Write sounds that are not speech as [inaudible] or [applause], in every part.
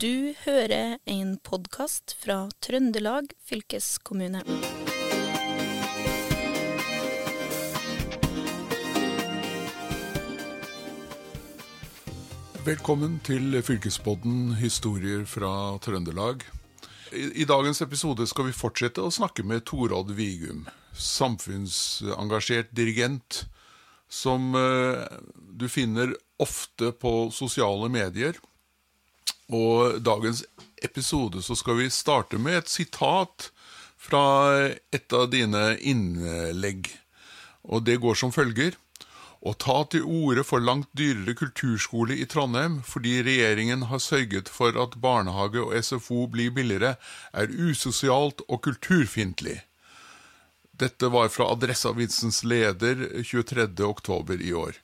Du hører en podkast fra Trøndelag fylkeskommune. Velkommen til Fylkespodden historier fra Trøndelag. I, dagens episode skal vi fortsette å snakke med Torodd Vigum, samfunnsengasjert dirigent, som uh, du finner ofte på sosiale medier. Og dagens episode så skal vi starte med et sitat fra et av dine innlegg. Og det går som følger. Å ta til orde for langt dyrere kulturskole i Trondheim fordi regjeringen har sørget for at barnehage og SFO blir billigere, er usosialt og kulturfiendtlig. Dette var fra Adresseavisens leder 23.10 i år.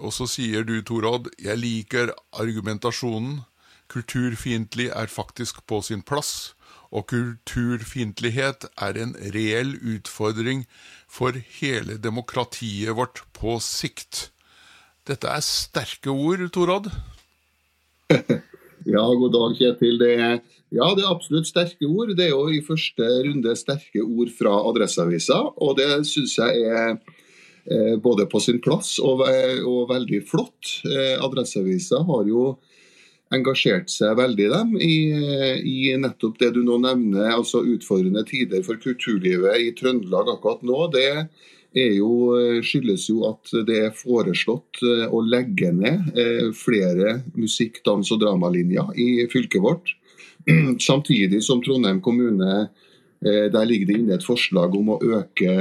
Og så sier du, Torodd, jeg liker argumentasjonen. Kulturfiendtlig er faktisk på sin plass, og kulturfiendtlighet er en reell utfordring for hele demokratiet vårt på sikt. Dette er sterke ord, Torodd? [laughs] ja, god dag, Kjetil. Det er, ja, det er absolutt sterke ord. Det er jo i første runde sterke ord fra Adresseavisa, og det syns jeg er eh, både på sin plass og, og veldig flott. Eh, Adresseavisa har jo engasjert seg veldig dem, i, i, nettopp det du nå nevner, altså utfordrende tider for kulturlivet i Trøndelag akkurat nå. Det jo, skyldes jo at det er foreslått eh, å legge ned eh, flere musikk-, dans- og dramalinjer i fylket vårt. [clears throat] Samtidig som Trondheim kommune eh, der ligger det inne et forslag om å øke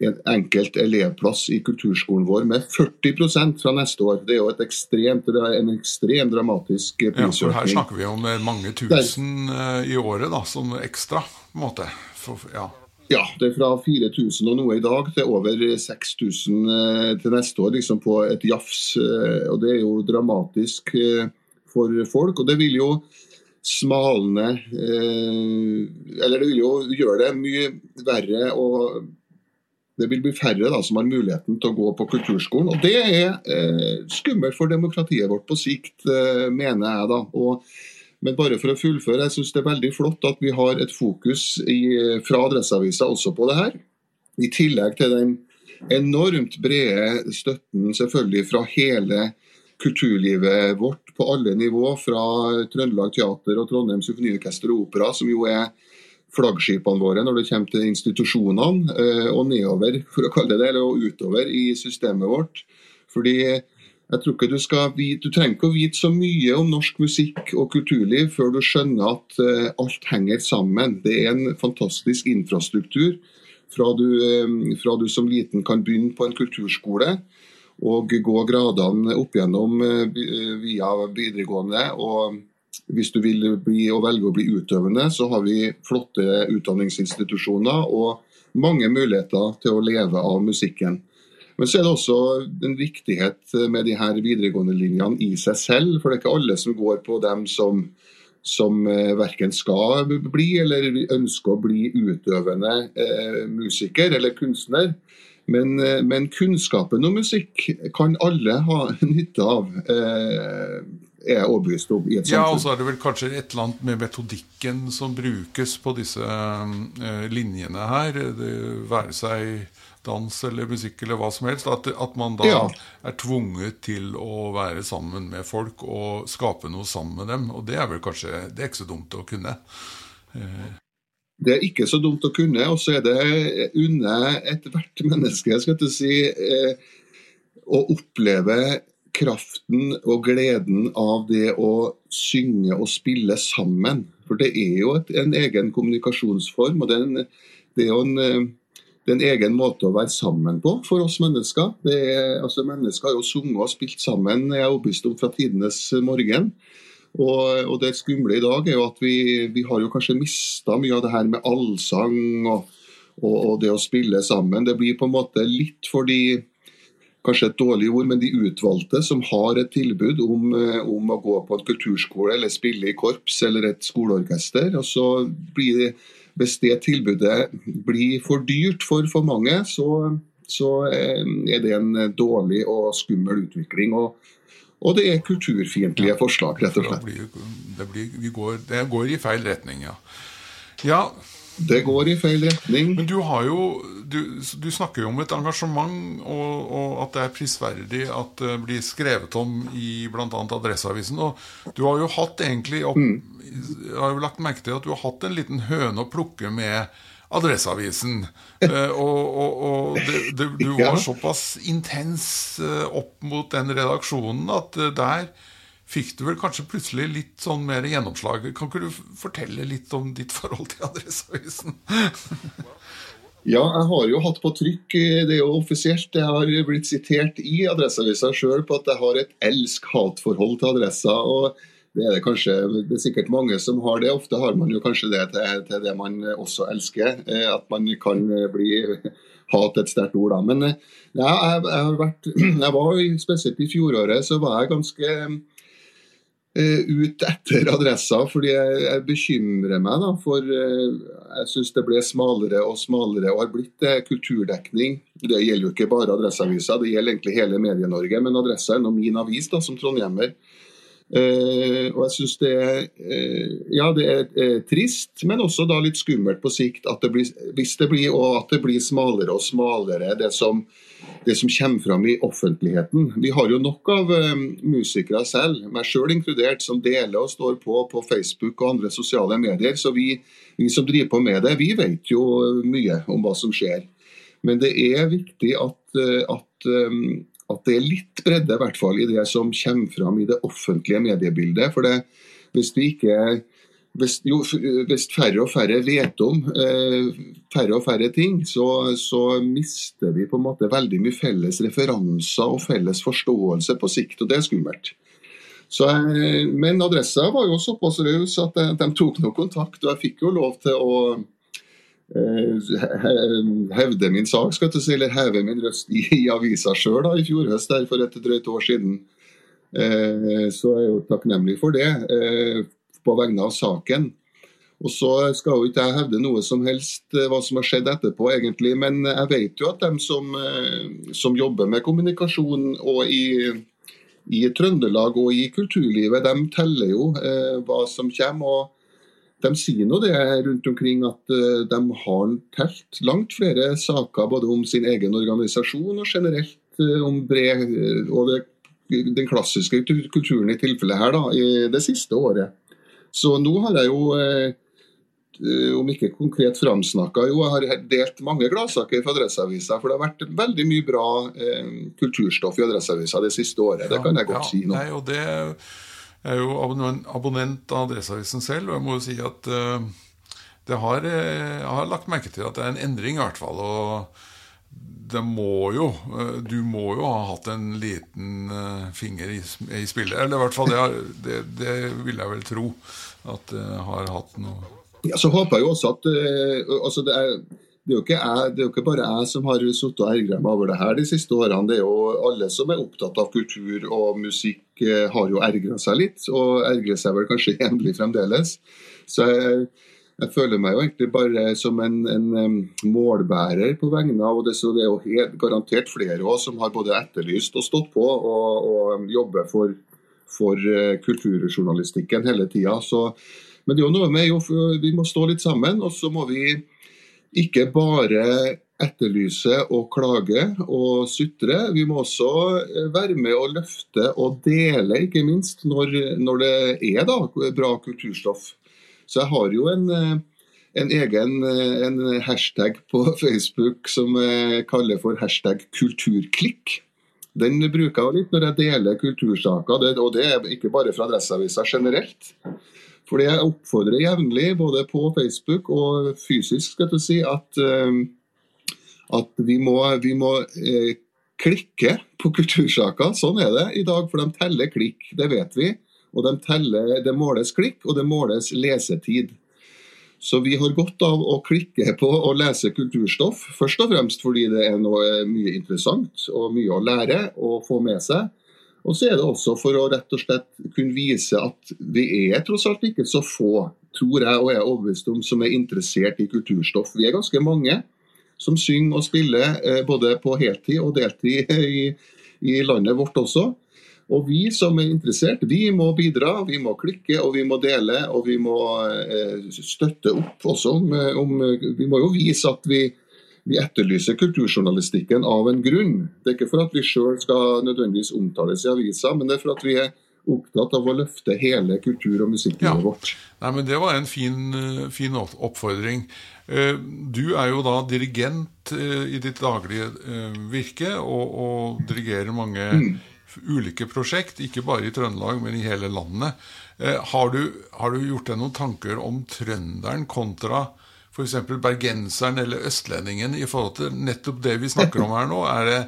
en enkelt elevplass i kulturskolen vår med 40% fra neste år. Det er jo et ekstremt, det en ekstremt dramatisk prisøkning. Ja, for her snakker vi om eh, mange tusen eh, i året da, som ekstra. på en måte. For, ja. ja. det er fra 4000 og noe i dag til over 6000 eh, til neste år, liksom på et jafs. Og det er jo dramatisk for folk. Og det vil jo smalne Eller det vil jo gjøre det mye verre og det vil bli færre da, som har muligheten til å gå på kulturskolen. og Det er eh, skummelt for demokratiet vårt på sikt, eh, mener jeg. da. Og, men bare for å fullføre, jeg syns det er veldig flott at vi har et fokus i, fra Adresseavisa også på det her. I tillegg til den enormt brede støtten selvfølgelig fra hele kulturlivet vårt på alle nivå, fra Trøndelag Teater og Trondheim Symfoniorkester og Opera, som jo er flaggskipene våre når det kommer til institusjonene, eh, og nedover, for å kalle det det, eller utover i systemet vårt. Fordi jeg tror ikke Du skal vite, du trenger ikke å vite så mye om norsk musikk og kulturliv før du skjønner at uh, alt henger sammen. Det er en fantastisk infrastruktur fra du, um, fra du som liten kan begynne på en kulturskole og gå gradene opp gjennom via videregående. og hvis du vil bli og velge å bli utøvende, så har vi flotte utdanningsinstitusjoner og mange muligheter til å leve av musikken. Men så er det også en viktighet med de her videregående linjene i seg selv. For det er ikke alle som går på dem som, som eh, verken skal bli eller ønsker å bli utøvende eh, musiker eller kunstner. Men, eh, men, kunnskapen om musikk kan alle ha [laughs] nytte av. Eh, er overbevist om i et samfunn. Ja, og så er det vel kanskje et eller annet med metodikken som brukes på disse uh, linjene her. Det være seg dans eller musikk eller hva som helst. At, at man da ja. er tvunget til å være sammen med folk og skape noe sammen med dem. Og det er vel kanskje Det er ikke så dumt å kunne. Uh. Det er ikke så dumt å kunne, og så er det unne ethvert menneske skal jeg si, eh, å oppleve kraften og gleden av det å synge og spille sammen. For det er jo et, en egen kommunikasjonsform. og det er, en, det er jo en, eh, det er en egen måte å være sammen på for oss mennesker. Er, altså Mennesker har jo sunget og spilt sammen jeg er overbevist om fra tidenes morgen. Og, og, det skumle i dag er jo at vi, vi har jo kanskje mista mye av det her med allsang og, og, og, det å spille sammen. Det blir på en måte litt for de kanskje et dårlig ord, men de utvalgte som har et tilbud om, eh, om, å gå på en kulturskole eller spille i korps eller et skoleorkester. og så blir det, Hvis det tilbudet blir for dyrt for for mange, så, så eh, er det en dårlig og skummel utvikling. og og det er kulturfiendtlige forslag, rett og slett. det, blir, går, det går i feil retning, ja. Ja, det går i feil retning. Men du har jo Du, du snakker jo om et engasjement, og, og, at det er prisverdig at det blir skrevet om i bl.a. Adresseavisen. Og du har jo hatt egentlig opp, mm. Jeg har jo lagt merke til at du har hatt en liten høne å plukke med Adresseavisen. uh, [laughs] og, og, og det, det, du var såpass intens uh, opp mot den redaksjonen at uh, der fikk du vel kanskje plutselig litt sånn mer gjennomslag. Kan ikke du fortelle litt om ditt forhold til Adresseavisen? [laughs] ja, jeg har jo hatt på trykk, det er jo offisielt, jeg har blitt sitert i Adresseavisa sjøl på at jeg har et elsk-hat-forhold til adressa. og det er det kanskje, det er sikkert mange som har det. Ofte har man jo kanskje det til, til det man også elsker. Eh, at man kan bli hat et sterkt ord, da. Men ja, jeg, jeg, har vært, [clears throat] jeg var spesielt i fjoråret så var jeg ganske Eh, ut etter adressa, fordi jeg, jeg bekymrer meg da, for uh, jeg syns det ble smalere og smalere og har blitt uh, kulturdekning. Det gjelder jo ikke bare Adresseavisa, det gjelder egentlig hele Medie-Norge. Men Adressa er nå min avis da, som trondhjemmer. Uh, og jeg synes det, ja, det er trist, men også da litt skummelt på sikt at det blir, hvis det blir, og at det blir smalere og smalere, det som det som kommer fram i offentligheten. Vi har jo nok av musikere selv, meg sjøl inkludert, som deler og står på på Facebook og andre sosiale medier. Så vi, vi, som driver på med det, vi vet jo mye om hva som skjer. Men det er viktig at, at, um, at det er litt bredde i hvert fall i det som kommer fram i det offentlige mediebildet. For det, hvis vi ikke hvis, jo, hvis, færre og færre vet om eh, færre og færre ting, så, så, mister vi på en måte veldig mye felles referanser og felles forståelse på sikt, og det er skummelt. Så, eh, men adressa var jo såpass raus at de, de, tok noe kontakt, og jeg fikk jo lov til å eh, hevde min sak, skal du si, eller heve min røst i, i avisa sjøl i fjor høst, for et drøyt år siden. Eh, så jeg jo takknemlig for det. Eh, på vegne av saken. Og Så skal jo ikke jeg hevde noe som helst eh, hva som har skjedd etterpå, egentlig. Men jeg vet jo at dem som, eh, som jobber med kommunikasjon og i, i, Trøndelag og i kulturlivet, de teller jo eh, hva som kommer. og de sier nå det rundt omkring at uh, de har telt langt flere saker både om sin egen organisasjon og generelt uh, om bred, og det, den klassiske kulturen i tilfellet her da, i det siste året. Så nå har jeg jo, eh, om ikke konkret framsnakka, jo jeg har delt mange gladsaker fra Adresseavisa. For det har vært veldig mye bra eh, kulturstoff i Adresseavisa det siste året. Det kan jeg godt ja, si nå. Nei, og det jeg er jo abonnent av Adresseavisen selv, og jeg må jo si at uh, det har, jeg har lagt merke til at det er en endring, i hvert fall. og det må jo Du må jo ha hatt en liten finger i, spillet. Eller i hvert fall, det, det, det, vil jeg vel tro at det har hatt noe ja, Så håper jeg jo også at altså det, er, det, er jeg, det er jo ikke bare jeg som har sittet og ergra meg over det her de siste årene. Det er jo alle som er opptatt av kultur og musikk, har jo ergra seg litt. Og ergrer seg vel kanskje [laughs] jevnlig fremdeles. Så jeg jeg føler meg jo egentlig bare som en, en målbærer på vegne av det. Så det er jo helt garantert flere også, som har både etterlyst og stått på og, og jobber for, for uh, kulturjournalistikken hele tida. Men det er jo noe med jo, vi må stå litt sammen, og så må vi ikke bare etterlyse og klage og sutre. Vi må også eh, være med å løfte og dele, ikke minst, når, når det er da, bra kulturstoff. Så jeg har jo en, eh, en egen eh, en hashtag på [laughs] Facebook som jeg kaller for hashtag kulturklikk. Den bruker jeg litt når jeg deler kultursaker, og det er ikke bare fra Adresseavisa generelt. Fordi jeg oppfordrer jevnlig, både på Facebook og fysisk, skal du si, at, at vi må, vi må klikke på kultursaker. Sånn er det i dag, for de teller klikk. Det vet vi. Og de teller, det måles klikk, og det måles lesetid. Så vi har godt av å klikke på å lese kulturstoff, først og fremst fordi det er noe mye interessant og mye å lære og få med seg. Og så er det også for å rett og slett kunne vise at vi er tross alt ikke så få, tror jeg og er overbevist om, som er interessert i kulturstoff. Vi er ganske mange som synger og spiller eh, både på heltid og deltid [laughs] i, i landet vårt også. Og vi som er interessert, vi må bidra, vi må klikke og vi må dele. Og vi må eh, støtte opp også. Om, om, vi må jo vise at vi, vi etterlyser kulturjournalistikken av en grunn. Det er ikke for at vi sjøl skal nødvendigvis omtales i avisa, men det er for at vi er opptatt av å løfte hele kultur- og musikklivet ja. vårt. Nei, men Det var en fin, fin, oppfordring. Eh, du er jo da dirigent eh, i ditt daglige virke, og, og dirigerer mange mm ulike prosjekt, ikke bare i Trøndelag, men i hele landet. Eh, har du, har du gjort deg noen tanker om trønderen kontra f.eks. bergenseren eller østlendingen i forhold til nettopp det vi snakker om her nå? Er, det,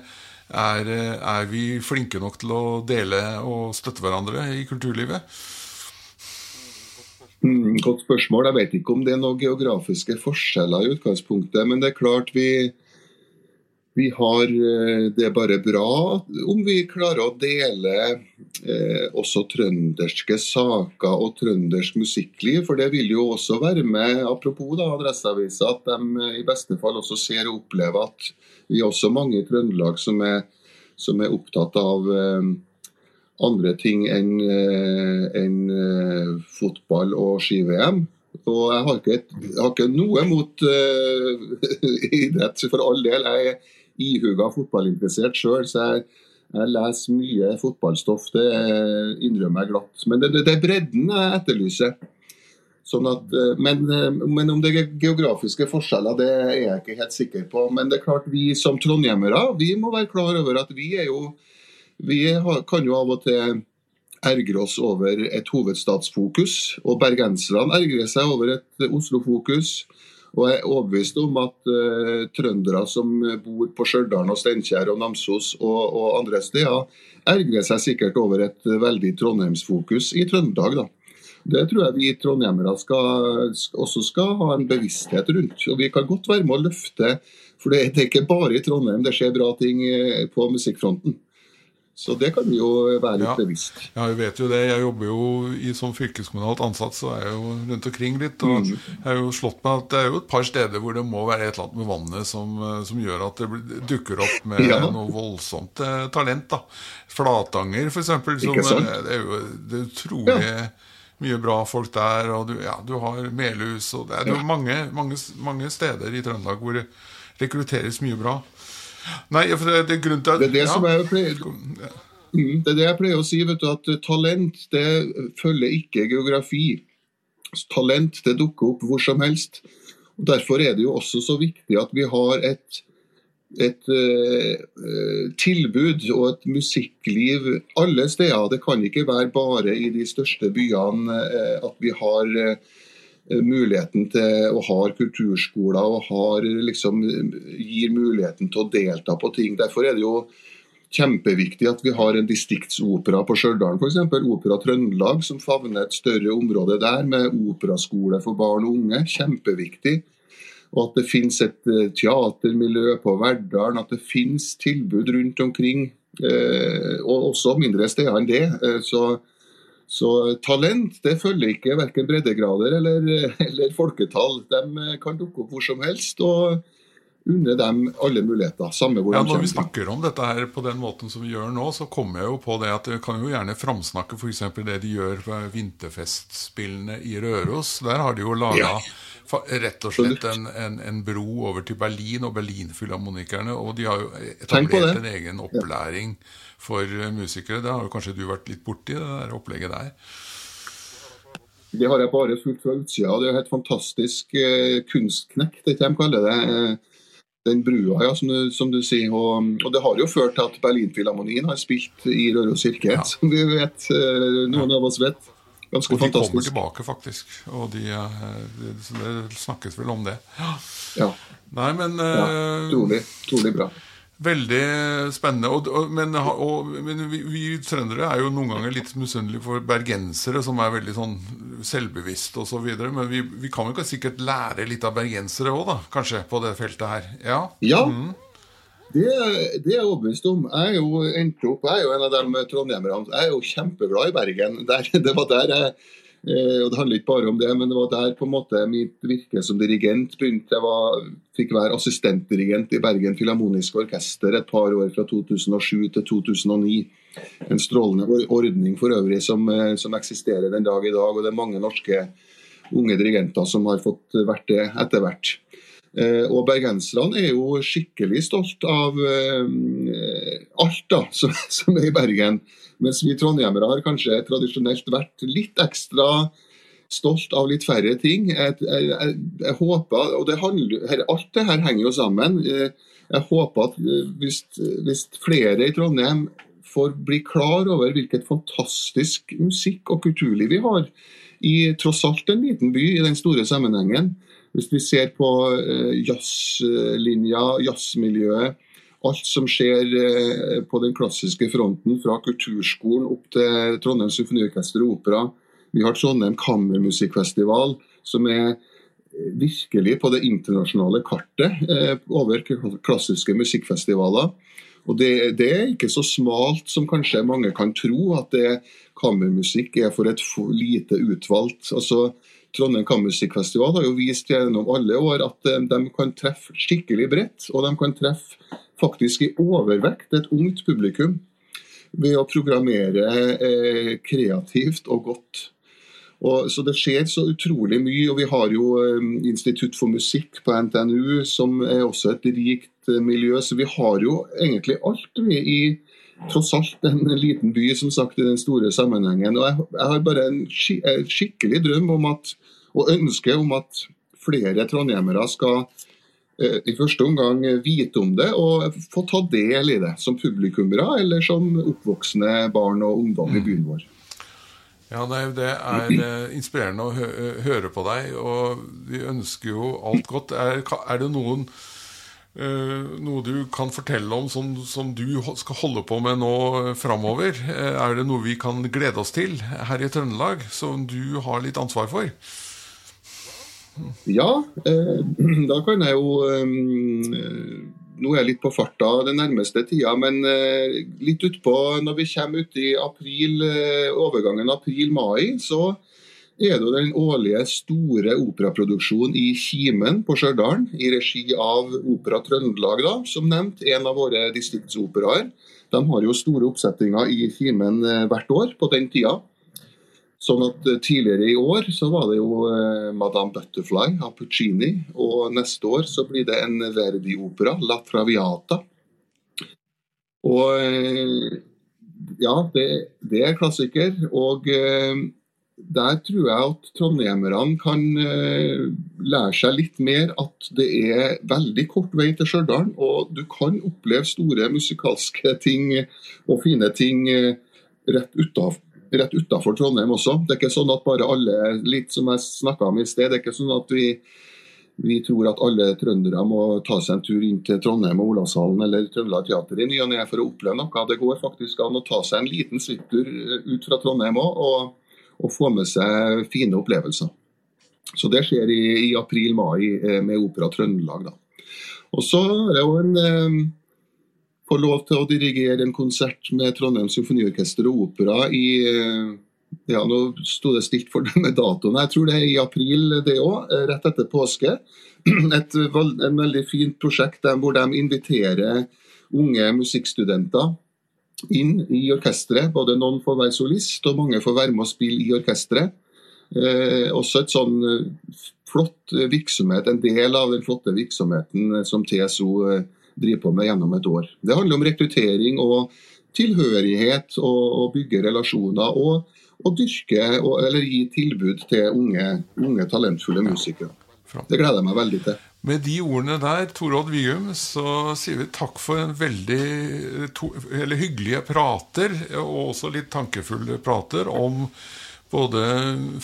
er, er vi flinke nok til å dele og støtte hverandre i kulturlivet? Mm, godt spørsmål. Jeg vet ikke om det er noen geografiske forskjeller i utgangspunktet. Men det er klart vi, vi har Det det bare bra om vi klarer å dele eh, også trønderske saker og trøndersk musikkliv. For det vil jo også være med, apropos da, Adresseavisa, at de i beste fall også ser og opplever at vi er også mange i Trøndelag som er, som er opptatt av eh, andre ting enn eh, en, eh, fotball og ski-VM. Og jeg har ikke, jeg har ikke noe mot uh, [laughs] idrett, for all del. Jeg er ihuga fotballinteressert sjøl, så jeg, jeg, leser mye fotballstoff. Det innrømmer jeg glatt. Men det, det er bredden jeg etterlyser. Sånn at, eh, men, eh, men, om det er geografiske forskjeller, det er jeg ikke helt sikker på. Men det er klart vi som trondhjemmere vi må være klar over at vi jo Vi kan jo av og til ergre oss over et hovedstadsfokus. Og bergenserne ergrer seg over et Oslo-fokus. Og jeg er overbevist om at uh, trøndere som bor på Stjørdal og Steinkjer og Namsos og, og, andre steder, ergrer seg sikkert over et veldig Trondheimsfokus i Trøndelag. da. Det tror jeg vi trondhjemmere skal, også skal ha en bevissthet rundt. Og vi kan godt være med å løfte, for det er ikke bare i Trondheim det skjer bra ting eh, på musikkfronten. Så det kan vi jo være litt ja. bevisst. Ja, jeg vet jo det. Jeg jobber jo i som fylkeskommunalt ansatt, så er jeg jo rundt omkring litt. Og mm. jeg har jo slått meg at det er jo et par steder hvor det må være et eller annet med vannet som, som gjør at det dukker opp [laughs] med ja. noe voldsomt eh, talent. da. Flatanger, f.eks. Det er jo det utrolig ja. Mye bra folk der. Og du, ja, du har Melhus og Det er jo mange, mange, mange steder i Trøndelag hvor det rekrutteres mye bra. Nei, for det, det er grunnen til at Det er det ja. som jeg pleier Det er det jeg pleier å si, vet du, at talent det følger ikke geografi. Talent det dukker opp hvor som helst. Og Derfor er det jo også så viktig at vi har et, et uh, tilbud og et musikkliv alle steder. Det kan ikke være bare i de største byene uh, at vi har uh, muligheten til å ha kulturskoler og har, liksom, gir muligheten til å delta på ting. Derfor er det jo kjempeviktig at vi har en distriktsopera på Stjørdal f.eks. Opera Trøndelag, som favner et større område der, med operaskole for barn og unge. Kjempeviktig. Og at det finnes et eh, teatermiljø på Verdalen, at det finnes tilbud rundt omkring. Eh, og også mindre steder enn det. så så talent det følger ikke verken breddegrader eller, [laughs] eller, folketall. De kan dukke opp hvor som helst. og unne dem alle muligheter. samme hvor ja, Når vi snakker om dette her på den måten som vi gjør nå, så kommer jeg jo på det at vi kan jo gjerne framsnakke f.eks. det de gjør på vinterfestspillene i Røros. Der har de jo laga ja. rett og slett en, en, en, bro over til Berlin og Berlinfilharmonikerne. Og de har jo etablert en egen opplæring. For musikere. Det har jo kanskje du vært litt borti, det der opplegget der? Det har jeg bare fulgt fra utsida. Det er jo et fantastisk eh, kunstknekk, det de kaller det. Eh, den brua, ja, som du, som du sier. Og, og, det har jo ført til at Berlinfilharmonien har spilt i Røros kirke, ja. som vi vet, eh, noen ja. av oss vet. Ganske og de fantastisk. kommer tilbake, faktisk. Og de, de, de, snakkes vel om det. Ja. Nei, men ja, Trolig. Trolig bra. Veldig spennende. Og, og, men, og, men vi, vi, trøndere er jo noen ganger litt misunnelige for bergensere, som er veldig sånn selvbevisste osv. Så men vi, vi, kan jo sikkert lære litt av bergensere òg, da, kanskje, på det feltet her. Ja. ja. Mm. Det, det, er jeg overbevist om. Jeg er jo endt opp, jeg er jo en av de trondhjemmerne. Jeg er jo kjempeglad i Bergen. Der, [laughs] det var der jeg Eh, og Det handler ikke bare om det, men det var der på en måte mitt virke som dirigent begynte. Jeg var, fikk være assistentdirigent i Bergen Filharmoniske Orkester et par år fra 2007 til 2009. En strålende ordning for øvrig som, eh, som eksisterer den dag i dag. og Det er mange norske unge dirigenter som har fått vært det etter hvert. Eh, og bergenserne er jo skikkelig stolt av alt da, [laughs] som, som er i Bergen. Mens vi trondhjemmere har kanskje tradisjonelt vært litt ekstra stolt av litt færre ting. Jeg, jeg, jeg, jeg håper, og det handler, Alt det her henger jo sammen. Eh, jeg håper at eh, hvis, hvis flere i Trondheim får bli klar over hvilket fantastisk musikk- og kulturliv vi har i tross alt en liten by i den store sammenhengen. Hvis vi ser på eh, jazzlinja, jazzmiljøet, alt som skjer eh, på den klassiske fronten, fra kulturskolen opp til Trondheim Symfoniorkester og Opera. Vi har Trondheim Kammermusikkfestival, som er virkelig på det internasjonale kartet eh, over klassiske musikkfestivaler. Og det, det, er ikke så smalt som kanskje mange kan tro, at det kammermusikk er for et lite utvalgt. Altså, Trondheim Kammermusikkfestival har jo vist gjennom alle år at de kan treffe skikkelig bredt, og de kan treffe faktisk i overvekt et ungt publikum ved å programmere eh, kreativt og godt. Og, så Det skjer så utrolig mye. og Vi har jo eh, Institutt for musikk på NTNU, som er også et rikt eh, miljø. Så vi har jo egentlig alt vi i tross alt en liten by som sagt i den store sammenhengen. Og Jeg, har bare en skikkelig drøm om at, og ønske om at flere trondhjemmere skal Eh, i første omgang vite om det og få ta del i det som publikummere eller som oppvoksende barn og ungdom i byen vår. Ja, nei, Det er eh, inspirerende å høre på deg, og vi ønsker jo alt godt. Er, er det noen noe du kan fortelle om som, som, du skal holde på med nå framover? Er det noe vi kan glede oss til her i Trøndelag, som du har litt ansvar for? Ja, eh, [clears throat] da kan jeg jo eh, Nå er jeg litt på farta den nærmeste tida, men eh, litt utpå når vi kommer ut i april, overgangen april-mai, så er det den årlige store operaproduksjonen i Kimen på Stjørdal, i regi av Opera Trøndelag, da, som nevnt, en av våre distriktsoperaer. De har jo store oppsettinger i Kimen hvert år på den tida. Sånn at eh, Tidligere i år så var det jo eh, 'Madame Butterfly' av Puccini. Og neste år så blir det en Verdi-opera, 'La Traviata'. Og eh, ja, det, det er klassiker. Og der tror jeg at trondhjemmerne kan lære seg litt mer at det er veldig kort vei til Stjørdal, og du kan oppleve store musikalske ting og fine ting rett utafor rett utafor Trondheim også. Det er ikke sånn at bare alle, litt som jeg snakka om i sted, det er ikke sånn at vi, vi tror at alle trøndere må ta seg en tur inn til Trondheim og Olavshallen eller Trøndelag Teater i ny og ne for å oppleve noe. Det går faktisk an å ta seg en liten svipptur ut fra Trondheim òg, og, og, få med seg fine opplevelser. Så Det skjer i, i april-mai eh, med Opera Trøndelag. da. Og så det jo en eh, få lov til å dirigere en konsert med Trondheim Symfoniorkester og Opera i eh, ja, Nå sto det stilt for denne datoen. Jeg tror det er i april, det òg. Rett etter påske. [clears throat] Et, en veldig fint prosjekt hvor de inviterer unge musikkstudenter inn i orkesteret. Både noen får være solist, og mange får være med å spille i orkesteret. Eh, også et sånn eh, flott virksomhet, en del av den flotte virksomheten som TSO eh, driver på med gjennom et år. Det handler om rekruttering og tilhørighet og, og bygge relasjoner. og, og dyrke og, eller gi tilbud til unge, unge talentfulle musikere. Det gleder jeg meg veldig til. Med de ordene der, Torodd Vium, så sier vi takk for en veldig to, hyggelige prater, og også litt tankefulle prater om både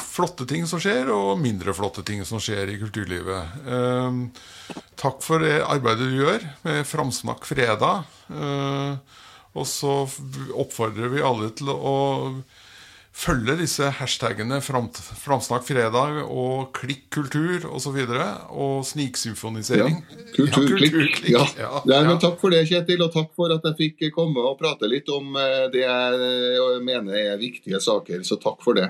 flotte ting som skjer, og mindre flotte ting som skjer i kulturlivet. Eh, takk for det arbeidet du gjør med Framsnakk fredag. Eh, og så oppfordrer vi alle til å følge disse hashtagene Framsnakk fredag og Klikk kultur osv. Og, så videre, og sniksymfonisering. Ja, kulturklikk. Ja, ja. ja, ja. Takk for det, Kjetil, og takk for at jeg fikk komme og prate litt om eh, det jeg mener er viktige saker. Så takk for det.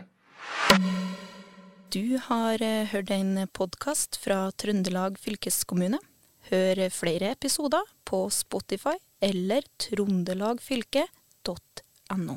Du har eh, hørt en podkast fra Trøndelag fylkeskommune. Hør flere episoder på Spotify eller trondelagfylket.no.